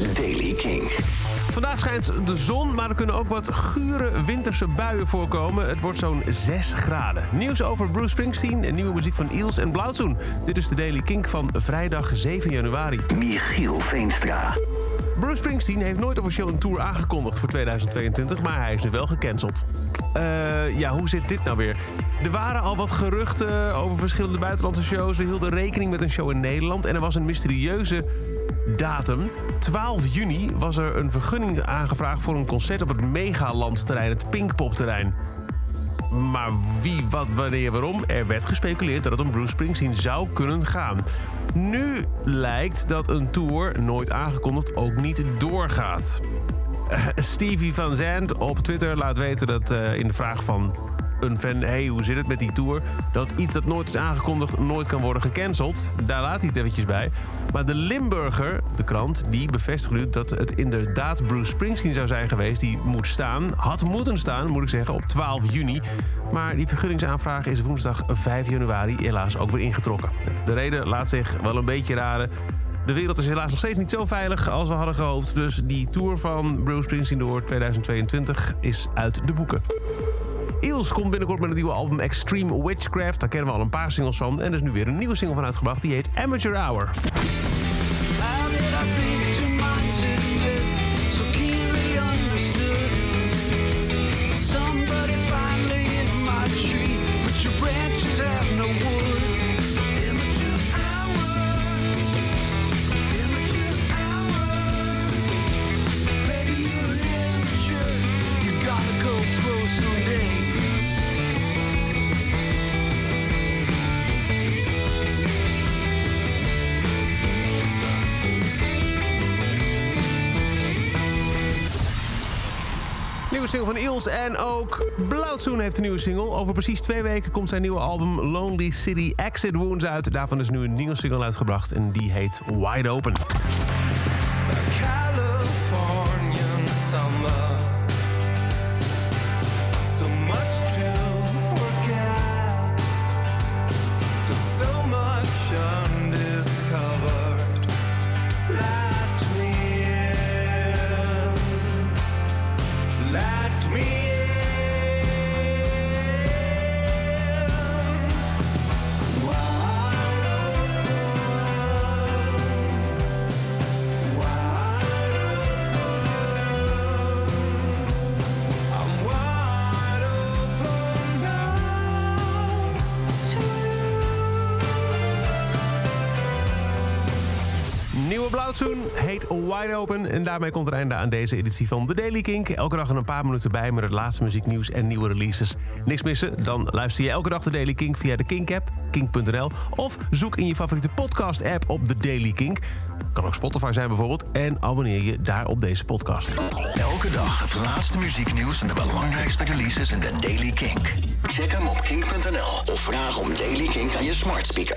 is Daily King. Vandaag schijnt de zon, maar er kunnen ook wat gure winterse buien voorkomen. Het wordt zo'n 6 graden. Nieuws over Bruce Springsteen en nieuwe muziek van Eels en Blauwzoen. Dit is de Daily Kink van vrijdag 7 januari. Michiel Veenstra. Bruce Springsteen heeft nooit officieel een tour aangekondigd voor 2022, maar hij is nu wel gecanceld. Eh, ja, hoe zit dit nou weer? Er waren al wat geruchten over verschillende buitenlandse shows. We hielden rekening met een show in Nederland en er was een mysterieuze datum. 12 juni was er een vergunning aangevraagd voor een concert op het Megalandterrein, het Pinkpopterrein. Maar wie, wat, wanneer, waarom? Er werd gespeculeerd dat het om Bruce Springsteen zou kunnen gaan. Nu lijkt dat een tour, nooit aangekondigd, ook niet doorgaat. Eh, Stevie van Zandt op Twitter laat weten dat eh, in de vraag van een fan... hey, hoe zit het met die tour? Dat iets dat nooit is aangekondigd nooit kan worden gecanceld. Daar laat hij het eventjes bij. Maar de Limburger, de krant, die bevestigt nu dat het inderdaad Bruce Springsteen zou zijn geweest... die moet staan, had moeten staan, moet ik zeggen, op 12 juni. Maar die vergunningsaanvraag is woensdag 5 januari helaas ook weer ingetrokken. De reden laat zich wel een beetje raden... De wereld is helaas nog steeds niet zo veilig als we hadden gehoopt. Dus die tour van Bruce Springsteen door 2022 is uit de boeken. Eels komt binnenkort met een nieuwe album Extreme Witchcraft. Daar kennen we al een paar singles van. En er is nu weer een nieuwe single van uitgebracht. Die heet Amateur Hour. Nieuwe single van Eels en ook Blauwzoen heeft een nieuwe single. Over precies twee weken komt zijn nieuwe album Lonely City Exit Wounds uit. Daarvan is nu een nieuwe single uitgebracht en die heet Wide Open. at me. Blauwzoen heet Wide Open. En daarmee komt er einde aan deze editie van The Daily Kink. Elke dag een paar minuten bij met het laatste muzieknieuws en nieuwe releases. Niks missen? Dan luister je elke dag The Daily Kink via de Kink-app, kink.nl. Of zoek in je favoriete podcast-app op The Daily Kink. Kan ook Spotify zijn bijvoorbeeld. En abonneer je daar op deze podcast. Elke dag het laatste muzieknieuws en de belangrijkste releases in de Daily Kink. Check hem op kink.nl of vraag om Daily Kink aan je smart speaker.